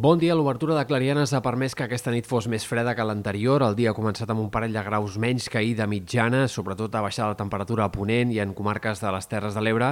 Bon dia. L'obertura de Clarianes ha permès que aquesta nit fos més freda que l'anterior. El dia ha començat amb un parell de graus menys que ahir de mitjana, sobretot a baixar la temperatura a Ponent i en comarques de les Terres de l'Ebre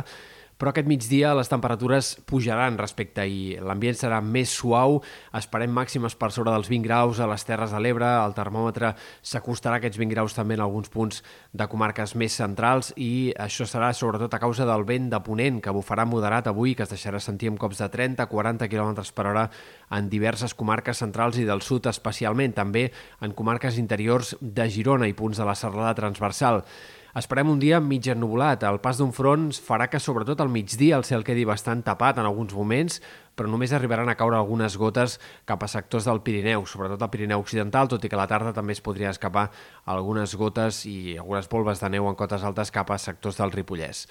però aquest migdia les temperatures pujaran respecte ahir. L'ambient serà més suau, esperem màximes per sobre dels 20 graus a les Terres de l'Ebre, el termòmetre s'acostarà a aquests 20 graus també en alguns punts de comarques més centrals i això serà sobretot a causa del vent de ponent que bufarà moderat avui, que es deixarà sentir amb cops de 30-40 km per hora en diverses comarques centrals i del sud especialment, també en comarques interiors de Girona i punts de la serralada transversal. Esperem un dia mig ennubulat. El pas d'un front farà que, sobretot al migdia, el cel quedi bastant tapat en alguns moments, però només arribaran a caure algunes gotes cap a sectors del Pirineu, sobretot al Pirineu Occidental, tot i que a la tarda també es podria escapar algunes gotes i algunes polves de neu en cotes altes cap a sectors del Ripollès.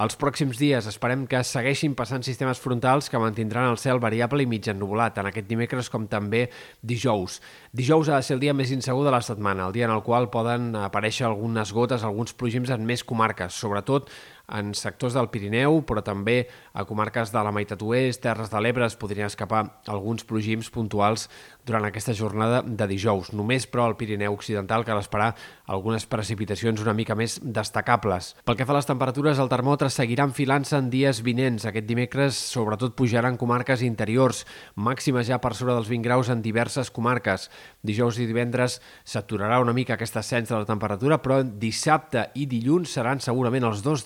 Els pròxims dies esperem que segueixin passant sistemes frontals que mantindran el cel variable i mig ennubulat, tant aquest dimecres com també dijous. Dijous ha de ser el dia més insegur de la setmana, el dia en el qual poden aparèixer algunes gotes, alguns plogims en més comarques, sobretot en sectors del Pirineu, però també a comarques de la meitat oest, Terres de l'Ebre, es podrien escapar alguns plogims puntuals durant aquesta jornada de dijous. Només, però, al Pirineu Occidental cal esperar algunes precipitacions una mica més destacables. Pel que fa a les temperatures, el termòmetre seguirà enfilant-se en dies vinents. Aquest dimecres, sobretot, pujaran comarques interiors, màximes ja per sobre dels 20 graus en diverses comarques. Dijous i divendres s'aturarà una mica aquest ascens de la temperatura, però dissabte i dilluns seran segurament els dos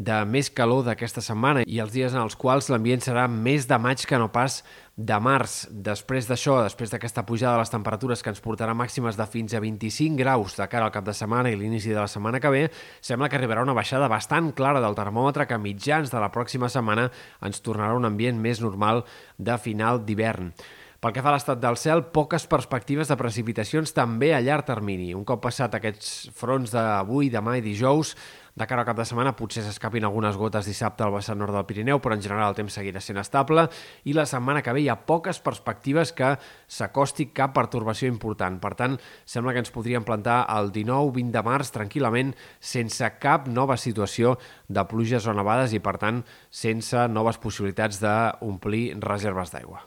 de més calor d'aquesta setmana i els dies en els quals l'ambient serà més de maig que no pas de març. Després d'això, després d'aquesta pujada de les temperatures que ens portarà màximes de fins a 25 graus de cara al cap de setmana i l'inici de la setmana que ve, sembla que arribarà una baixada bastant clara del termòmetre que a mitjans de la pròxima setmana ens tornarà un ambient més normal de final d'hivern. Pel que fa a l'estat del cel, poques perspectives de precipitacions també a llarg termini. Un cop passat aquests fronts d'avui, demà i dijous, de cara al cap de setmana potser s'escapin algunes gotes dissabte al vessant nord del Pirineu, però en general el temps seguirà sent estable i la setmana que ve hi ha poques perspectives que s'acosti cap pertorbació important. Per tant, sembla que ens podríem plantar el 19-20 de març tranquil·lament sense cap nova situació de pluges o nevades i, per tant, sense noves possibilitats d'omplir reserves d'aigua.